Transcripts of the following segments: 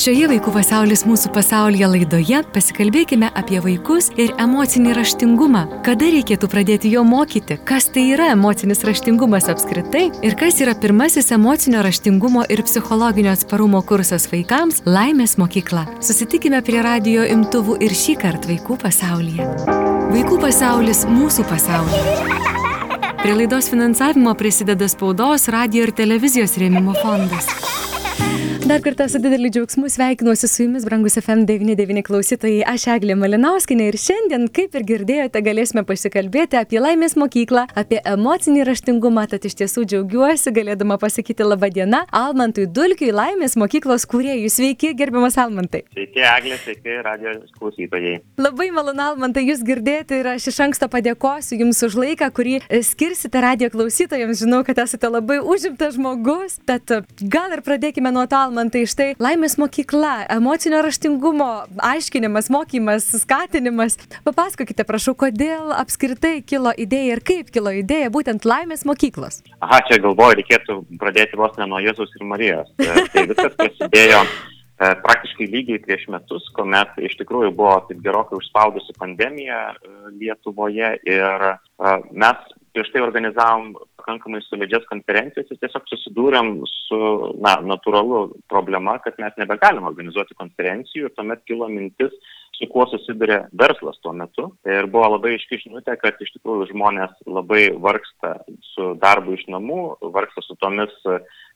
Šioje Vaikų pasaulis mūsų pasaulyje laidoje pasikalbėkime apie vaikus ir emocinį raštingumą. Kada reikėtų pradėti jo mokyti, kas tai yra emocinis raštingumas apskritai ir kas yra pirmasis emocinio raštingumo ir psichologinio atsparumo kursas vaikams - Laimės mokykla. Susitikime prie radio imtuvų ir šį kartą Vaikų pasaulyje. Vaikų pasaulis mūsų pasaulyje. Prie laidos finansavimo prisideda spaudos, radio ir televizijos rėmimo fondas. Dar kartą su dideliu džiaugsmu sveikinuosi su jumis, brangus FM99 klausytojai, aš Eglė Malinauskinė ir šiandien, kaip ir girdėjote, galėsime pasikalbėti apie laimės mokyklą, apie emocinį raštingumą, tad iš tiesų džiaugiuosi galėdama pasakyti labą dieną Almantui Dulkiui, laimės mokyklos kūrėjui. Sveiki, gerbiamas Almantai. Sveiki, Eglė, sveiki, radio klausytojai. Labai malonu, Almantai, jūs girdėti ir aš iš anksto padėkosiu jums už laiką, kurį skirsite radio klausytojams. Žinau, kad esate labai užimtas žmogus, tad gal ir pradėkime nuo to, Almantai man tai štai laimės mokykla, emocinio raštingumo aiškinimas, mokymas, skatinimas. Papasakokite, prašau, kodėl apskritai kilo idėja ir kaip kilo idėja būtent laimės mokyklos. Aha, čia galvoju, reikėtų pradėti vos ne nuo Jėzus ir Marijos. E, tai viskas prasidėjo e, praktiškai lygiai prieš metus, kuomet iš tikrųjų buvo taip gerokai užspaudusi pandemija e, Lietuvoje ir mes prieš tai organizavom pakankamai solidžias konferencijas ir tiesiog susidūrėm su, na, natūralu problema, kad mes nebegalim organizuoti konferencijų ir tuomet kilo mintis, su kuo susiduria verslas tuo metu. Ir buvo labai iški žinutė, kad iš tikrųjų žmonės labai vargsta su darbu iš namų, vargsta su tomis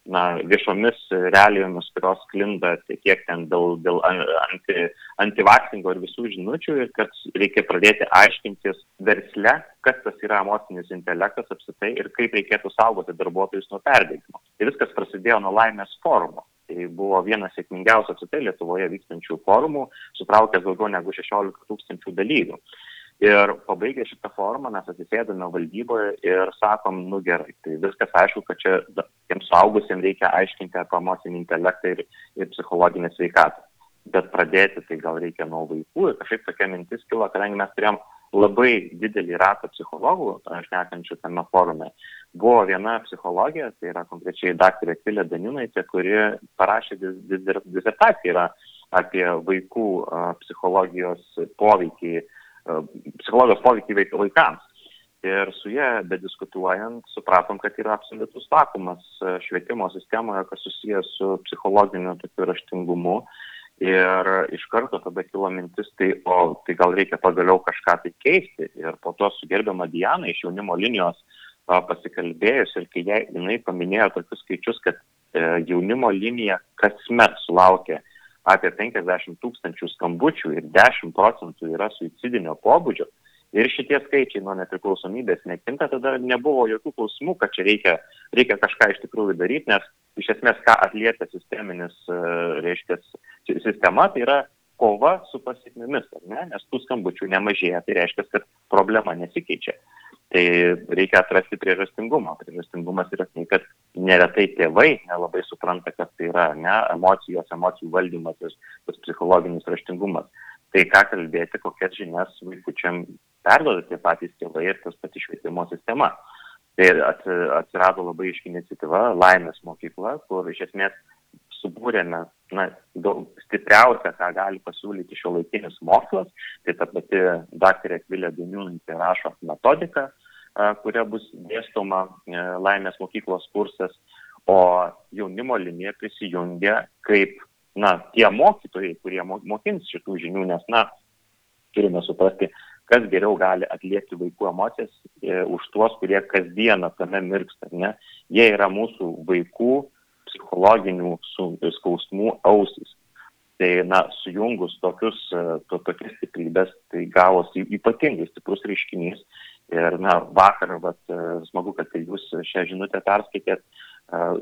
na, viešomis realijomis, kurios klinda tiek ten dėl, dėl anti, antivaksingo ir visų žinučių ir kad reikia pradėti aiškintis versle, kas tas yra emocinis intelektas apsitai ir kaip reikėtų saugoti darbuotojus nuo perdėgymo. Tai viskas prasidėjo nuo laimės forumo. Tai buvo vienas sėkmingiausių apsitai Lietuvoje vykstančių forumų, sutraukęs daugiau negu 16 tūkstančių dalyvių. Ir pabaigę šitą formą mes atsisėdame valdyboje ir sakom, nu gerai, tai viskas aišku, kad čia tiems suaugusiems reikia aiškinti apie emocinį intelektą ir, ir psichologinę sveikatą. Bet pradėti tai gal reikia nuo vaikų ir kažkaip tokia mintis kilo, kadangi mes turėjom labai didelį ratą psichologų, šnekančių tame forume. Buvo viena psichologija, tai yra konkrečiai daktarė Kilė Daninaitė, kuri parašė disertaciją apie vaikų psichologijos poveikį psichologijos poveikį vaikams. Ir su jie bediskutuojant, supratom, kad yra absoliutus vakumas e, švietimo sistemoje, kas susijęs su psichologiniu tokiu raštingumu. Ir iš karto tada kilo mintis, tai, o tai gal reikia pagaliau kažką tai keisti. Ir po to su gerbiama Diana iš jaunimo linijos pasikalbėjus ir kai jai, jinai paminėjo tokius skaičius, kad e, jaunimo linija kasmet sulaukia apie 50 tūkstančių skambučių ir 10 procentų yra suicidinio pobūdžio ir šitie skaičiai nuo nepriklausomybės nekinta, tada nebuvo jokių klausimų, kad čia reikia, reikia kažką iš tikrųjų daryti, nes iš esmės ką atliepia sisteminis, e, reiškia, sistema, tai yra kova su pasiekmėmis, ne? nes tų skambučių nemažėja, tai reiškia, kad problema nesikeičia. Tai reikia atrasti priežastingumą. Priežastingumas yra tai, kad neretai tėvai nelabai supranta, kas tai yra, ne, emocijos, emocijų valdymas ir tas psichologinis raštingumas. Tai ką kalbėti, kokias žinias vaikučiam perduoda tie patys tėvai ir tas pati švietimo sistema. Tai atsirado labai iški iniciatyva Laimės mokykla, kur iš esmės subūrėme na, daug stipriausia, ką gali pasiūlyti šio laikinis mokslas, tai ta pati daktarė Kvilė Daniūnantė rašo metodiką, kuria bus dėstoma e, laimės mokyklos kursas, o jaunimo linija prisijungia kaip na, tie mokytojai, kurie mokins šitų žinių, nes, na, turime suprasti, kas geriau gali atliepti vaikų emocijas e, už tuos, kurie kasdieną tame mirksta. Ne? Jie yra mūsų vaikų psichologinių skausmų ausis. Tai, na, sujungus tokius, e, to, tokias stiprybės, tai gavosi ypatingai stiprus reiškinys. Ir, na, vakar, vat, e, smagu, kad tai jūs šią žinutę perskaitėt,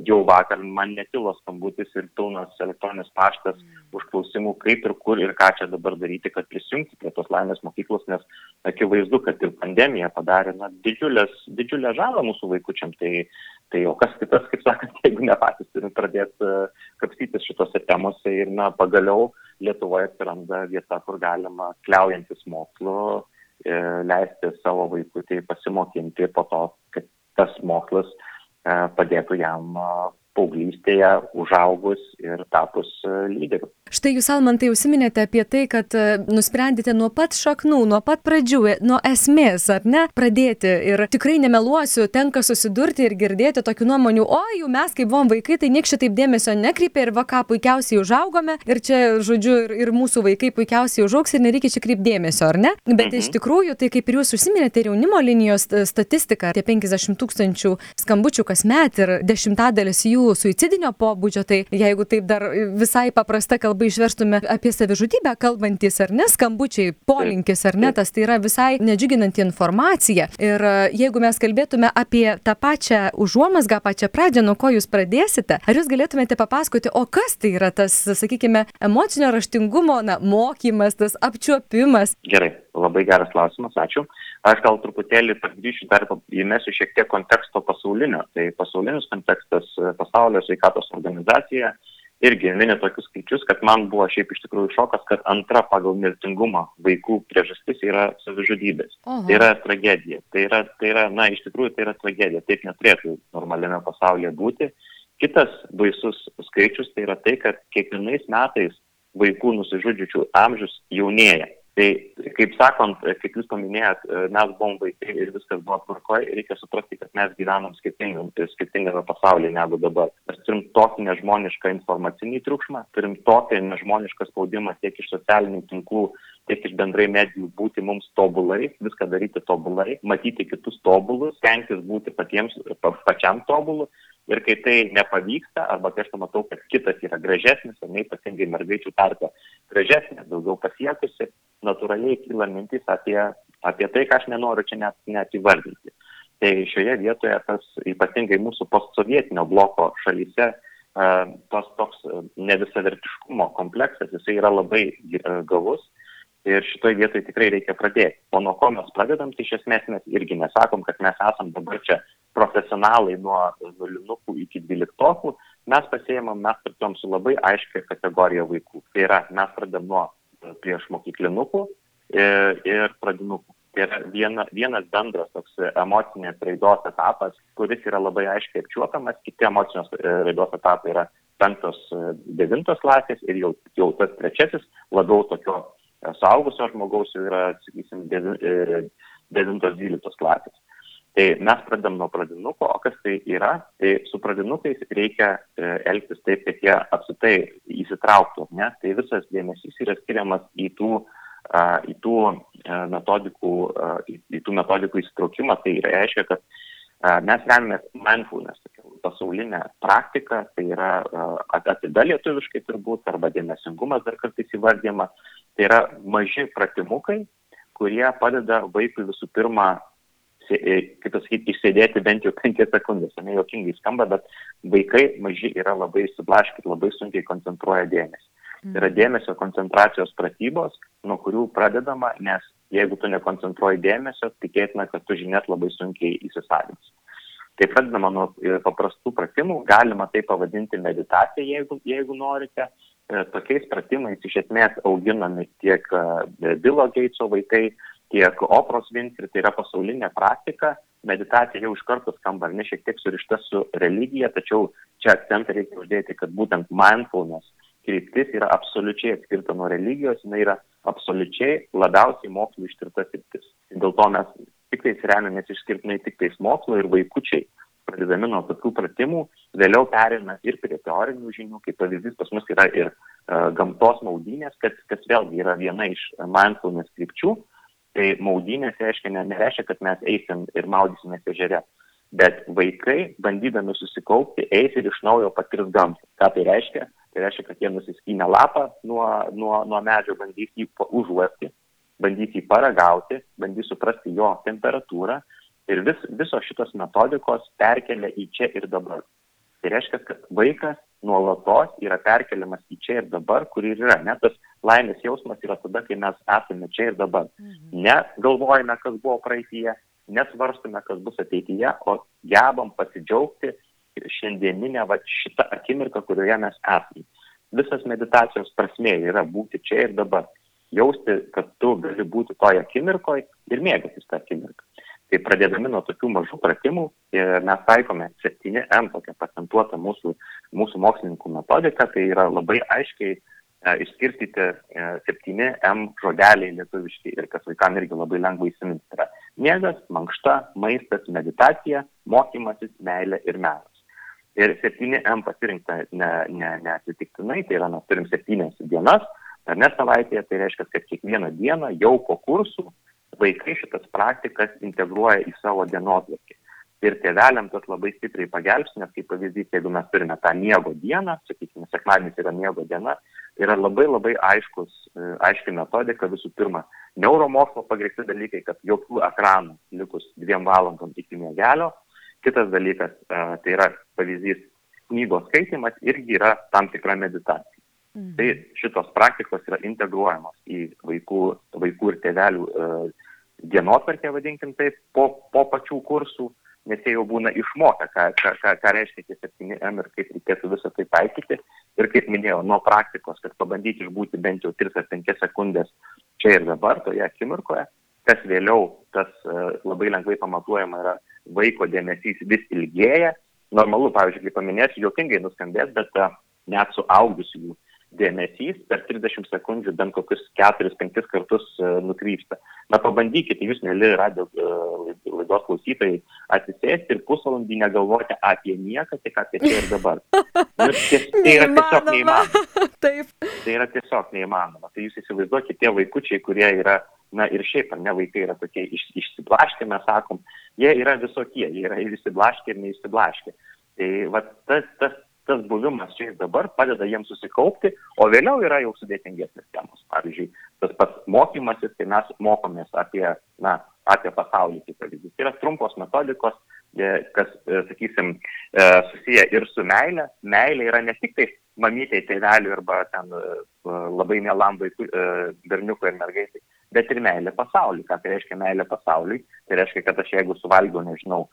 jau vakar man netilo skambutis ir pilnas elektroninis paštas užklausimų, kaip ir kur ir ką čia dabar daryti, kad prisijungti prie tos laimės mokyklos, nes akivaizdu, kad ir pandemija padarė na, didžiulės, didžiulę žalą mūsų vaikučiam. Tai, tai o kas kitas, kaip sakant, jeigu ne patys turim pradėti kapstytis šitose temose ir na, pagaliau Lietuvoje atsiranda vieta, kur galima kliaujantis mokslu e, leisti savo vaikutį pasimokinti po to, kad tas mokslas e, padėtų jam paauglystėje užaugus ir tapus e, lyderiu. Štai jūs, Almantai, užsiminėte apie tai, kad e, nusprendėte nuo pat šaknų, nuo pat pradžių, e, nuo esmės, ar ne, pradėti. Ir tikrai nemeluosiu, tenka susidurti ir girdėti tokių nuomonių, o jau mes, kai buvom vaikai, tai niek šitaip dėmesio nekreipė ir va ką puikiausiai užaugome ir čia, žodžiu, ir, ir mūsų vaikai puikiausiai užaugs ir nereikia čia kreipti dėmesio, ar ne? Bet mhm. iš tikrųjų, tai kaip ir jūs užsiminėte, ir jaunimo linijos statistika, tie 50 tūkstančių skambučių kasmet ir dešimtadalis jų suicidinio pobūdžio, tai jeigu taip dar visai paprasta kalba išverstume apie savižudybę kalbantis ar ne, skambučiai, polinkis ar ne, tas tai yra visai nedžiuginanti informacija. Ir e, jeigu mes kalbėtume apie tą pačią užuomasgą, pačią pradžią, nuo ko jūs pradėsite, ar jūs galėtumėte papasakoti, o kas tai yra tas, sakykime, emocinio raštingumo, na, mokymas, tas apčiuopimas? Gerai, labai geras klausimas, ačiū. Aš gal truputėlį grįšiu dar įmesiu šiek tiek konteksto pasaulinio. Tai pasaulinis kontekstas pasaulio sveikatos organizacija irgi mini tokius skaičius, kad man buvo šiaip iš tikrųjų šokas, kad antra pagal mirtingumą vaikų priežastis yra savižudybės. Oho. Tai yra tragedija. Tai yra, tai yra, na, iš tikrųjų tai yra tragedija. Taip neturėtų normaliame pasaulyje būti. Kitas baisus skaičius tai yra tai, kad kiekvienais metais vaikų nusižudžiučių amžius jaunėja. Tai, kaip sakant, kaip jūs paminėjot, mes buvom vaikai ir viskas buvo tvarkoje, reikia suprasti, kad mes gyvenam skirtingame pasaulyje negu dabar. Mes turim tokį nežmonišką informacinį triukšmą, turim tokį nežmonišką spaudimą tiek iš socialinių tinklų, tiek iš bendrai medijų būti mums tobulai, viską daryti tobulai, matyti kitus tobulus, stengtis būti patiems, pa, pačiam tobulu. Ir kai tai nepavyksta, arba kai aš pamatau, kad kitas yra gražesnis, ar ne ypatingai mergaičių tarpe gražesnė, daugiau pasiekusi, natūraliai kyla mintis apie, apie tai, ką aš nenoriu čia net, net įvardinti. Tai šioje vietoje tas ypatingai mūsų postsovietinio bloko šalyse tas toks nevisavertiškumo kompleksas, jisai yra labai gavus ir šitoje vietoje tikrai reikia pradėti. O nuo ko mes pradedam, tai iš esmės mes irgi nesakom, kad mes esam dabar čia profesionalai nuo nulinukų iki dvyliktokų, mes pasėjimam, mes pradėjom su labai aiškia kategorija vaikų. Tai yra, mes pradedam nuo prieš mokyklinukų ir, ir pradinukų. Tai yra viena, vienas bendras toks emocinės raidos etapas, kuris yra labai aiškiai apčiuopiamas, kiti emocinės e, raidos etapai yra penktos, e, devintos klasės ir jau, jau tas trečiasis labiau tokio e, suaugusio žmogaus jau yra, sakysim, devintos, dvyliktos klasės. Tai mes pradedam nuo pradinukų, o kas tai yra? Tai su pradinukais reikia e, elgtis taip, kad jie apsitai įsitrauktų, ne? Tai visas dėmesys yra skiriamas į tų, į tų e, metodikų, į, tų metodikų įsitraukimą. Tai reiškia, kad mes remiamės mindfulness, pasaulinę praktiką, tai yra atida lietuviškai turbūt, arba dėmesingumas dar kartais įvardyma. Tai yra maži pratimukai, kurie padeda vaikui visų pirma kaip pasakyti, išsėdėti bent jau penkias sekundės. Ne jokingai skamba, bet vaikai maži yra labai išsiblaškyti, labai sunkiai koncentruoja dėmesį. Tai yra mm. dėmesio koncentracijos pratybos, nuo kurių pradedama, nes jeigu tu nekoncentruoji dėmesio, tikėtina, kad tu žinias labai sunkiai įsisavinsi. Tai pradedama nuo e, paprastų pratimų, galima tai pavadinti meditacija, jeigu, jeigu norite. E, tokiais pratimais iš esmės auginami tiek Bilo Geitso vaikai, tiek opros Winfrey, tai yra pasaulinė praktika. Meditacija jau iš karto skamba, ne šiek tiek surišta su religija, tačiau čia akcentą reikia uždėti, kad būtent mindfulness kryptis yra absoliučiai atskirta nuo religijos, jinai yra absoliučiai labiausiai mokslo ištirta kryptis. Dėl to mes tik tais remiamės išskirtinai tik tais mokslo ir vaikučiai, pradedami nuo tokių pratimų, vėliau perėmė ir prie teorinių žinių, kaip pavyzdys pas mus yra ir uh, gamtos maudynės, kas, kas vėlgi yra viena iš mindfulness krypčių, Tai maudynės reiškia, ne, nereiškia, kad mes eisim ir maudysimės ežere, bet vaikai, bandydami susikaupti, eis ir iš naujo patirs gamtą. Ką tai reiškia? Tai reiškia, kad jie nusiskynę lapą nuo, nuo, nuo medžio, bandys jį užuosti, bandys jį paragauti, bandys suprasti jo temperatūrą ir vis, visos šitos metodikos perkelia į čia ir dabar. Tai reiškia, kad vaikas nuolatos yra perkeliamas į čia ir dabar, kur ir yra. Net tas laimės jausmas yra tada, kai mes esame čia ir dabar. Mhm. Ne galvojame, kas buvo praeitie, nesvarstome, kas bus ateityje, o gebam pasidžiaugti šiandieninę va, šitą akimirką, kurioje mes esame. Visas meditacijos prasmė yra būti čia ir dabar. Jausti, kad tu gali būti toje akimirkoje ir mėgautis tą akimirką. Tai pradėdami nuo tokių mažų pratimų, e, mes taikome 7M, tokią patentuotą mūsų, mūsų mokslininkų metodiką, tai yra labai aiškiai e, išskirstyti e, 7M žodeliai lietuviški ir kas vaikams irgi labai lengva įsiminti. Tai yra miegas, mankšta, maistas, meditacija, mokymasis, meilė ir menas. Ir 7M pasirinkta neatsitiktinai, ne, ne tai yra mes turim 7 dienas, ar ne savaitėje, tai reiškia, kad kiekvieną dieną jau po kursų vaikai šitas praktikas integruoja į savo dienotvarkį. Ir tėveliam tas labai stipriai pagelbs, nes kaip pavyzdys, jeigu mes turime tą miego dieną, sakykime, sekmadienis yra miego diena, yra labai labai aiškus, e, aiški metodika visų pirma. Neuromokslo pagrįsti dalykai, kad jokių ekranų likus dviem valandom iki miegelio. Kitas dalykas, e, tai yra pavyzdys, knygos skaitimas irgi yra tam tikra meditacija. Mhm. Tai šitos praktikos yra integruojamos į vaikų, vaikų ir tėvelių uh, dienotvarkę, vadinkim taip, po, po pačių kursų, nes jie jau būna išmokę, ką, ką, ką, ką reiškia tie 7M ir kaip reikėtų visą tai taikyti. Ir kaip minėjau, nuo praktikos, kad pabandyti išbūti bent jau 3 ar 5 sekundės čia ir dabar, toje akimirkoje, kas vėliau, tas uh, labai lengvai pamatuojama yra vaiko dėmesys vis ilgėja. Normalu, pavyzdžiui, kaip paminėsiu, jokingai nuskambės, bet uh, net suaugusių dėmesys per 30 sekundžių bent kokius 4-5 kartus uh, nukrypsta. Na pabandykite, jūs, mėly radio uh, laidos klausytojai, atsisėsti ir pusvalandį negalvoti apie nieką, tik apie čia ir dabar. Nu, ties, tai yra tiesiog neįmanoma. Taip. Tai yra tiesiog neįmanoma. Tai jūs įsivaizduokite tie vaikučiai, kurie yra, na ir šiaip, ar ne, vaikai yra tokie iš, išsiblaškę, mes sakom, jie yra visokie, jie yra ir išsiblaškę, ir neišsiblaškę. Tai va, tas, tas tas buvimas čia ir dabar padeda jiems susikaupti, o vėliau yra jau sudėtingesnės temos. Pavyzdžiui, tas pats mokymasis, kai mes mokomės apie, na, apie pasaulį, kaip pavyzdys. Tai yra trumpos metodikos, e, kas, e, sakysim, e, susiję ir su meilė. Meilė yra ne tik tai mamytė, tėvelių arba ten labai mielam vaikui, berniukui ir mergaitai, bet ir meilė pasauliui. Ką tai reiškia meilė pasauliui? Tai reiškia, kad aš jeigu suvalgiau, nežinau,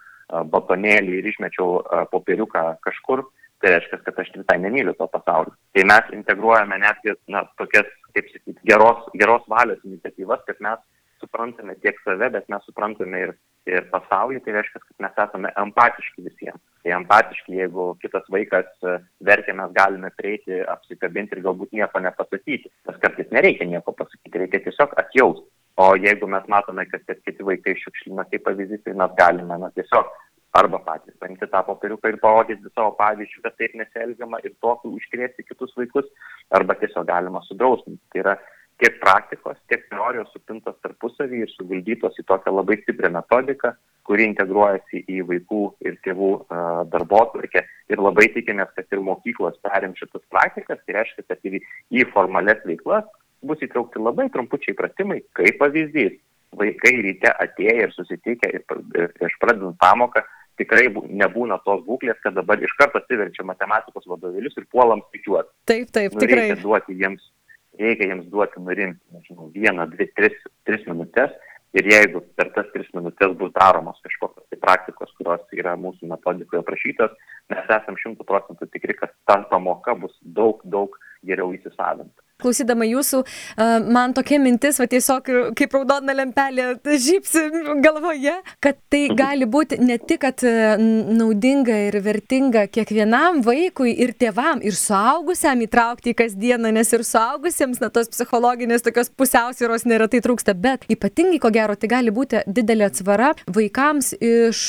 batonėlį ir išmečiau popieriuką kažkur, tai reiškia, kad aš visai nemyliu to pasaulio. Tai mes integruojame netgi, na, tokias, kaip sakyti, geros, geros valios iniciatyvas, kad mes suprantame tiek save, bet mes suprantame ir, ir pasaulį, tai reiškia, kad mes esame empatiški visiems. Tai empatiški, jeigu kitas vaikas e, verkia, mes galime prieiti, apsikabinti ir galbūt nieko nepasakyti. Nes kartais nereikia nieko pasakyti, reikia tiesiog atjausti. O jeigu mes matome, kad kiti vaikai šiukšlina, kaip pavyzdys, tai mes galime na, tiesiog arba patys paimti tą popieriuką ir parodyti savo pavyzdžių, kad taip nesielgiama ir tokiu užkrėsti kitus vaikus, arba tiesiog galima sudrausminti. Tai yra tiek praktikos, tiek teorijos supintos tarpusavį ir suvaldytos į tokią labai stiprią metodiką, kuri integruojasi į vaikų ir tėvų darbo atvarkę. Ir labai tikimės, kad ir mokyklos perim šitas praktikas, tai reiškia, kad ir į formales veiklas bus įtraukti labai trumpučiai pratimai, kaip pavyzdys. Vaikai ryte atėję ir susitikę ir prieš pradedant pamoką tikrai nebūna tos būklės, kad dabar iš karto atsiverčia matematikos vadovėlius ir puolam skaičiuoti. Taip, taip, nu, tikrai. Reikia duoti jiems, reikia jiems duoti nurimti, nežinau, vieną, dvi, tris, tris minutės ir jeigu per tas tris minutės bus daromos kažkokios tai praktikos, kurios yra mūsų metodikoje aprašytos, mes esam šimtų procentų tikri, kad ta pamoka bus daug, daug geriau įsisavinta klausydama jūsų, man tokia mintis, va tiesiog kaip raudona lempelė žypsi galvoje, kad tai mhm. gali būti ne tik naudinga ir vertinga kiekvienam vaikui ir tėvam, ir suaugusiam įtraukti į kasdieną, nes ir suaugusiems, na, tos psichologinės tokios pusiausvyros neretai trūksta, bet ypatingai, ko gero, tai gali būti didelė atsvara vaikams iš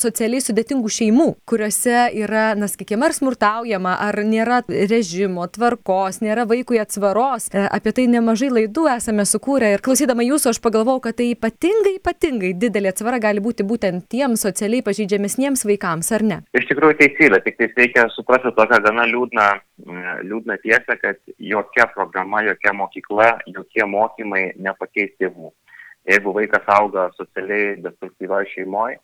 socialiai sudėtingų šeimų, kuriuose yra, na, sakykime, ar smurtaujama, ar nėra režimo, tvarkos, nėra vaikui atsvara atsvaros. E, apie tai nemažai laidų esame sukūrę ir klausydama jūsų aš pagalvojau, kad tai ypatingai, ypatingai didelė atsvara gali būti būtent tiems socialiai pažydžiamesniems vaikams, ar ne? Iš tikrųjų teisybė, tik tai reikia suprasti tokią gana liūdną, liūdną tiesą, kad jokia programa, jokia mokykla, jokie mokymai nepakeis tėvų. Jeigu vaikas auga socialiai destruktyvioje šeimoje,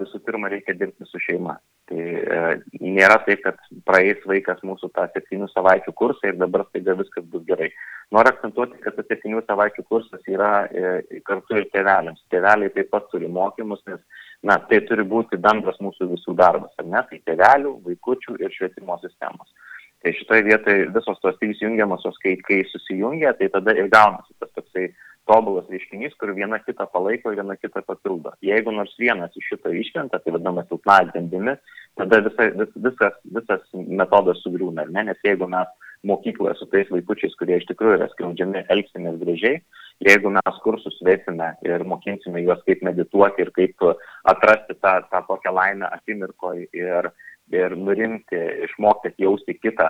visų pirma reikia dirbti su šeima. Tai e, nėra taip, kad praeis vaikas mūsų tą septynių savaičių kursą ir dabar staiga viskas bus gerai. Noriu akcentuoti, kad tas septynių savaičių kursas yra e, kartu ir tėveliams. Tėveliai taip pat turi mokymus, nes na, tai turi būti bendras mūsų visų darbas, ar ne? Tai tėvelių, vaikučių ir švietimo sistemos. Tai šitoje vietoje visos tos trys jungiamosios, kai, kai susijungia, tai tada ir gaunasi tas toksai tobulas reiškinys, kur viena kitą palaiko ir viena kitą papildo. Jeigu nors vienas iš šito iškrenta, tai vadinamas silpnąją grandimi, tada visa, vis, visas, visas metodas sugriūna. Ne? Nes jeigu mes mokykloje su tais vaikučiais, kurie iš tikrųjų yra skriaudžiami, elgsimės gražiai, jeigu mes kursus vesime ir mokinsime juos kaip medituoti ir kaip atrasti tą, tą tokią laimę akimirkoje ir ir nurimti, išmokti atjausti kitą,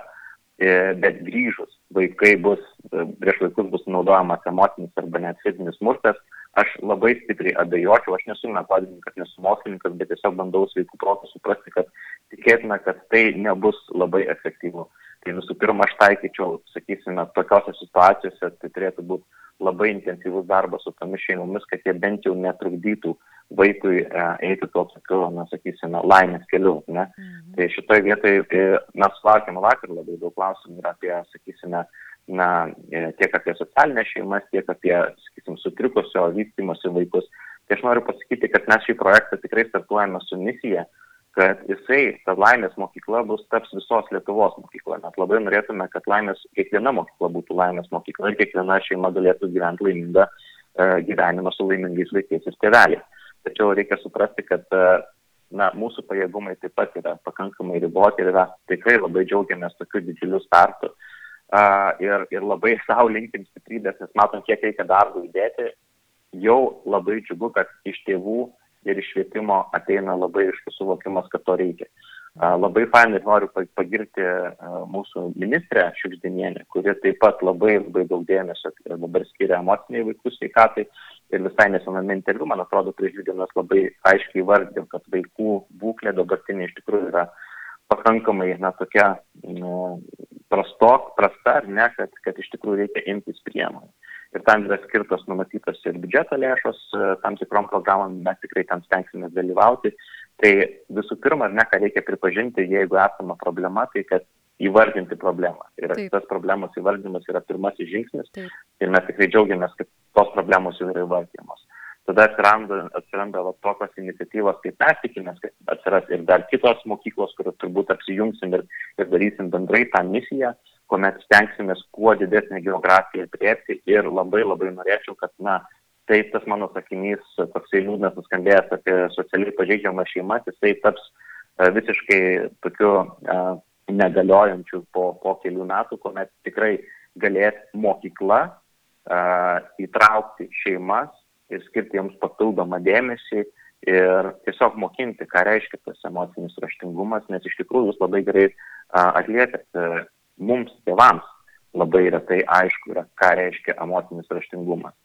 bet grįžus vaikai bus, e, prieš vaikus bus naudojamas emocinis arba net fizinis smurtas, aš labai stipriai abejočiau, aš nesu metodininkas, nesu mokslininkas, bet tiesiog bandau sveikų protų suprasti, kad tikėtina, kad tai nebus labai efektyvu. Tai visų pirma, aš taikyčiau, sakysime, tokiose situacijose tai turėtų būti labai intensyvus darbas su tomis šeimomis, kad jie bent jau netrukdytų vaikui e, eiti tuo tokiu, na, sakysime, laimės keliu. Ne? Mhm. Tai šitoje vietoje mes sulaukėme vakar labai daug klausimų ir apie, sakysime, na, e, tiek apie socialinę šeimas, tiek apie, sakysim, sutrikusio vystimosi vaikus. Tai aš noriu pasakyti, kad mes šį projektą tikrai startuojame su misija, kad jisai, ta laimės mokykla bus taps visos Lietuvos mokykla. Mes labai norėtume, kad laimės, kiekviena mokykla būtų laimės mokykla ir kiekviena šeima galėtų gyventi laimingą e, gyvenimą su laimingais vaikais ir tėveliais. Tačiau reikia suprasti, kad e, na, mūsų pajėgumai taip pat yra pakankamai riboti ir yra tikrai labai džiaugiamės tokiu didžiuliu startu. Uh, ir, ir labai savo linkim stiprybės, nes matom, kiek reikia darbo įdėti. Jau labai džiugu, kad iš tėvų ir iš švietimo ateina labai iškus suvokimas, kad to reikia. Labai fainai noriu pagirti mūsų ministrę Šiukšdinienę, kuri taip pat labai, labai daug dėmesio dabar skiria emociniai vaikų sveikatai. Ir visai nesename interviu, man atrodo, prieš dvi dienas labai aiškiai vardė, kad vaikų būklė dabartinė iš tikrųjų yra pakankamai, na, tokia nu, prastok, prasta, ar ne, kad, kad iš tikrųjų reikia imtis priemonių ir tam yra skirtos numatytos ir biudžeto lėšos e, tam tikrom programom, mes tikrai ten stengsime dalyvauti. Tai visų pirma, ne, ką reikia pripažinti, jeigu esama problema, tai kad įvardinti problemą. Ir Taip. tas problemos įvardimas yra pirmasis žingsnis Taip. ir mes tikrai džiaugiamės, kad tos problemos jau yra įvardymos. Tada atsiranda, atsiranda va, tokios iniciatyvos, kaip mes tikimės, kad atsiras ir dar kitos mokyklos, kur turbūt apsijungsim ir, ir darysim bendrai tą misiją, kuomet stengsimės kuo didesnį geografiją priepti ir labai labai norėčiau, kad, na, taip tas mano sakinys, toksai liūdnas nuskambėjęs apie socialiai pažeidžiamas šeimas, jisai taps e, visiškai tokiu uh, negaliojančiu po, po kelių metų, kuomet tikrai galės mokykla uh, įtraukti šeimas ir skirti jiems papildomą dėmesį ir tiesiog mokinti, ką reiškia tas emocinis raštingumas, nes iš tikrųjų jūs labai gerai atliekate mums tėvams labai retai aišku yra, ką reiškia emocinis raštingumas.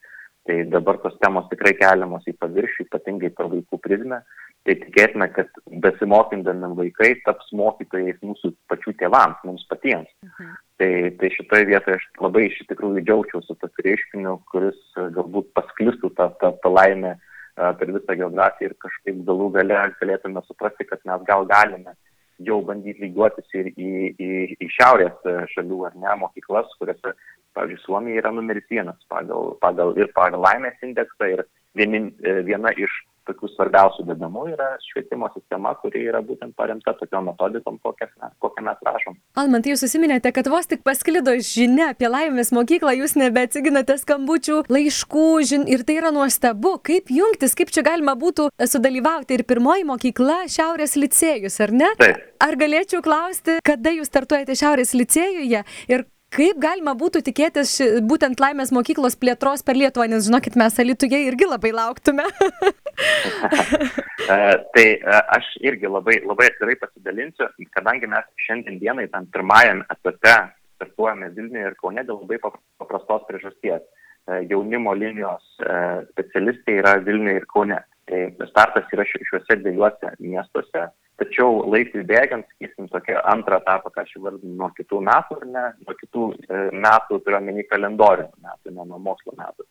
Tai dabar tos temos tikrai keliamos į paviršių, ypatingai per vaikų prizmę. Tai tikėtina, kad besimokindami vaikai taps mokytojais mūsų pačių tėvams, mums patiems. Mhm. Tai, tai šitoje vietoje aš labai iš tikrųjų džiaugčiausi tokiu reiškiniu, kuris galbūt pasklistų tą, tą, tą laimę per visą geografiją ir kažkaip galų gale galėtume suprasti, kad mes gal galime jau bandyti lygiuotis ir į, į, į šiaurės šalių ar ne mokyklas, kuriuose, pavyzdžiui, Suomija yra numeris vienas pagal, pagal, ir pagal laimės indeksą ir vienin, viena iš tokių svarbiausių dedamų yra švietimo sistema, kuri yra būtent paremta tokiom metodikom, kokią, kokią mes rašom. Almantai, jūs susiminėte, kad vos tik pasklido žinia apie laimės mokyklą, jūs nebeatsiginate skambučių, laiškų žin, ir tai yra nuostabu. Kaip jungtis, kaip čia galima būtų sudalyvauti ir pirmoji mokykla Šiaurės licėjus, ar ne? Taip. Ar galėčiau klausti, kada jūs startuojate Šiaurės licėjuje ir kaip galima būtų tikėtis ši, būtent laimės mokyklos plėtros per Lietuvą, nes žinokit, mes Alituje irgi labai lauktume. E, tai e, aš irgi labai, labai atvirai pasidalinsiu, kadangi mes šiandien dienai tam pirmajam etape startuojame Vilniuje ir Kaune dėl labai paprastos priežasties. E, jaunimo linijos specialistai yra Vilniuje ir Kaune. Tai startas yra šiuose dviejuose miestuose Tačiau laikui bėgant, sakysim, tokia antrą etapą, ką aš įvardinu nuo kitų metų, ar ne, nuo kitų e, metų turiu omeny kalendorinių metų, ne nuo mokslo metų.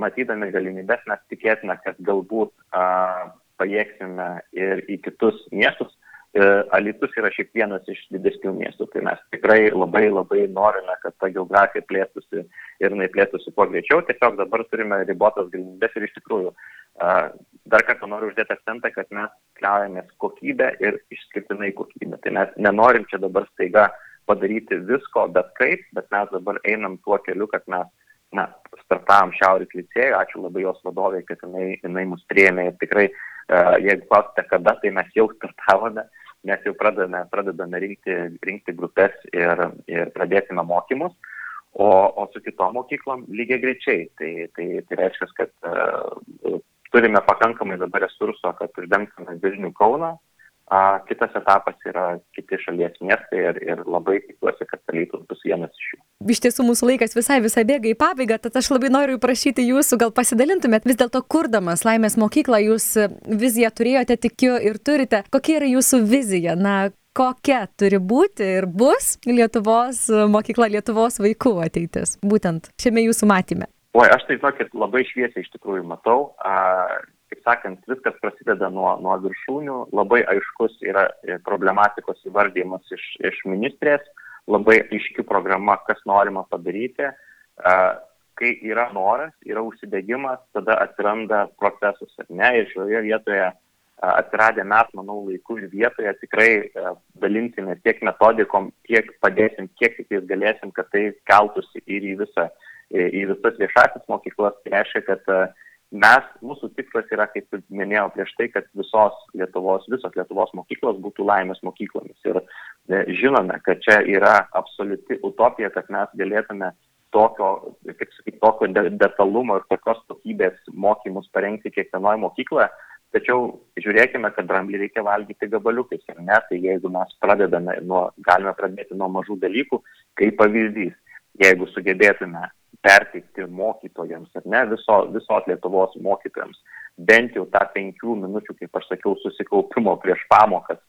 Matydami galimybės, mes tikėtume, kad galbūt a, pajėgsime ir į kitus miestus, Alitus yra šiaip vienas iš didesnių miestų, tai mes tikrai labai labai norime, kad ta geografija plėtųsi ir jinai plėtųsi kuo greičiau, tiesiog dabar turime ribotas galimybės ir iš tikrųjų dar kartą noriu uždėti akcentą, kad mes kliaujamės kokybę ir išskirtinai kokybę. Tai mes nenorim čia dabar staiga padaryti visko, bet kaip, bet mes dabar einam tuo keliu, kad mes na, startavom Šiaurės licėjų, ačiū labai jos vadovai, kad jinai, jinai mus priėmė ir tikrai, uh, jeigu klausite kada, tai mes jau startavome, mes jau pradedame, pradedame rinkti, rinkti grupės ir, ir pradėsime mokymus, o, o su kitom mokyklom lygiai greičiai. Tai, tai, tai reiškia, kad uh, turime pakankamai dabar resurso, kad uždengtume Vilnių Kauną, A, kitas etapas yra kiti šalies miestai ir, ir labai tikiuosi, kad Alytus bus vienas iš jų. Iš tiesų mūsų laikas visai visai bėga į pabaigą, tad aš labai noriu prašyti jūsų, gal pasidalintumėt vis dėlto kurdamas Laimės mokyklą, jūs viziją turėjote, tikiu ir turite. Kokia yra jūsų vizija? Na, kokia turi būti ir bus Lietuvos mokykla, Lietuvos vaikų ateitis, būtent šiame jūsų matymė? Oi, aš tai tokį labai šviesiai iš tikrųjų matau. A, kaip sakant, viskas prasideda nuo, nuo viršūnių, labai aiškus yra e, problematikos įvardymas iš, iš ministrės, labai aiški programa, kas norima padaryti. Kai yra noras, yra užsidegimas, tada atsiranda procesas, ar ne? Ir šioje vietoje atsiradę mes, manau, laiku ir vietoje tikrai dalinsime tiek metodikom, tiek padėsim, kiek tik galėsim, kad tai keltųsi ir į, visą, į visas viešasis mokyklas. Tai reiškia, kad mes, mūsų tikslas yra, kaip minėjau prieš tai, kad visos Lietuvos, visos Lietuvos mokyklos būtų laimės mokyklomis. Ir žinome, kad čia yra absoliuti utopija, kad mes galėtume tokio, kaip sakyti, tokio de detalumo ir tokios kokybės mokymus parengti kiekvienoje mokykloje. Tačiau žiūrėkime, kad dramblį reikia valgyti gabaliukais. Ir ne, tai jeigu mes pradedame nuo, galime pradėti nuo mažų dalykų, kaip pavyzdys, jeigu sugebėtume perteikti mokytojams, ar ne, viso, visos Lietuvos mokytojams, bent jau tą penkių minučių, kaip aš sakiau, susikaupimo prieš pamokas,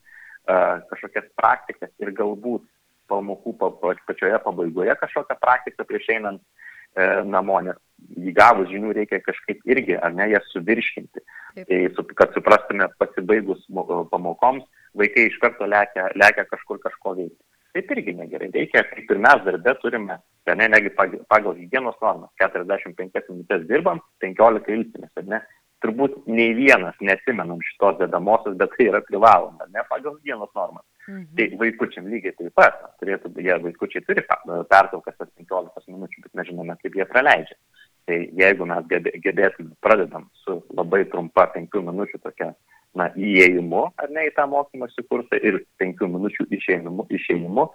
kažkokias praktikas ir galbūt pamokų pa, pa, pačioje pabaigoje kažkokią praktiką prieš einant uh, namo, nes įgavus žinių reikia kažkaip irgi, ar ne, jas suvirškinti. Tai, kad suprastume, pasibaigus pamokoms, vaikai iš karto lekia, lekia kažkur kažko veikti. Taip irgi negerai. Reikia, kaip ir mes darbė turime, ne, negi pagal hygienos normas, 45 minutės dirbam, 15 ilsimės, ar ne? Turbūt nei vienas nesimenam šitos dedamosios, bet tai yra privaloma, ne pagal hygienos normas. Mhm. Tai vaikučiam lygiai taip pat, turėtų, jie vaikučiai turi pertraukas tas 15 minučių, bet nežinome, kaip jie praleidžia. Tai jeigu mes gebėtume, pradedam su labai trumpa 5 minučių tokia na, įėjimu, ar ne, į tą mokymosi kursą ir penkių minučių išėjimu, išėjimu,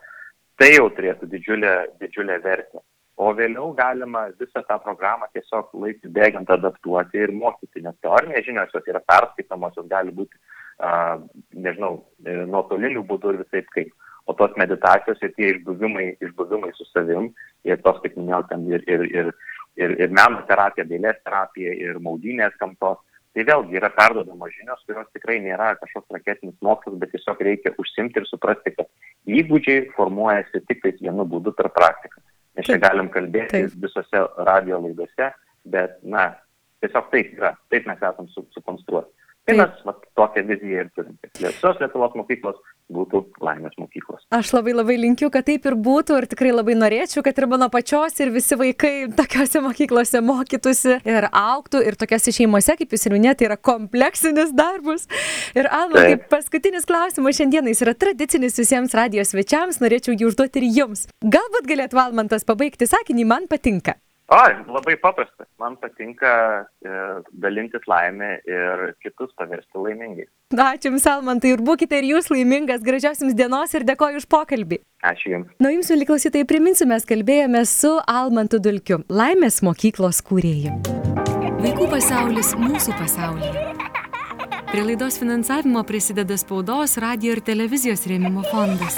tai jau turėtų didžiulę, didžiulę vertę. O vėliau galima visą tą programą tiesiog laikui bėgant adaptuoti ir mokyti, nes teorinės žinios jos yra perskaitamos, jos gali būti, uh, nežinau, e, nuotoliniu būdu ir visai kaip. O tos meditacijos ir tie išbuvimai, išbuvimai su savim, ir tos, kaip minėjau, ten ir, ir, ir, ir, ir meno terapija, dailės terapija, ir maudinės gamtos, Tai vėlgi yra perdodamos žinios, kurios tikrai nėra kažkoks raketinis mokslas, bet tiesiog reikia užsimti ir suprasti, kad įgūdžiai formuojasi tik tais vienu būdu per praktiką. Mes čia galim kalbėti taip. visose radio laidose, bet, na, tiesiog taip yra, taip mes esam sukonstruoti. Tai mes va, tokią viziją ir turim. Visos Lietuvos mokyklos būtų laimės mokyklos. Aš labai labai linkiu, kad taip ir būtų ir tikrai labai norėčiau, kad ir mano pačios ir visi vaikai tokiuose mokyklose mokytųsi ir auktų ir tokiuose šeimose, kaip jūs ir minėjote, tai yra kompleksinis darbas. Ir Alma, kaip paskutinis klausimas šiandieną, jis yra tradicinis visiems radijos svečiams, norėčiau jį užduoti ir jums. Galbūt galėtų Valmantas pabaigti sakinį, man patinka. O, labai paprasta. Man patinka e, dalintis laimę ir kitus paversti laimingais. Ačiū Jums, Almantai, ir būkite ir Jūs laimingas, gražios Jums dienos ir dėkoju už pokalbį. Ačiū Jums. Na, Jums, mėly klausytojai, priminsiu, mes kalbėjome su Almantu Dulkiu, laimės mokyklos kūrėju. Vaikų pasaulis mūsų pasaulyje. Prie laidos finansavimo prisideda spaudos, radio ir televizijos rėmimo fondas.